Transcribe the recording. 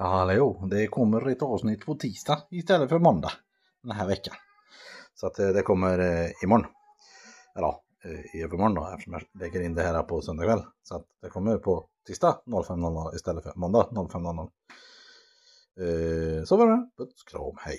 Hallå, det kommer ett avsnitt på tisdag istället för måndag den här veckan. Så att eh, det kommer eh, imorgon. Eller ja, i övermorgon då eftersom jag lägger in det här på söndag kväll. Så att det kommer på tisdag 05.00 istället för måndag 05.00. Så var det, puss, kram, hej.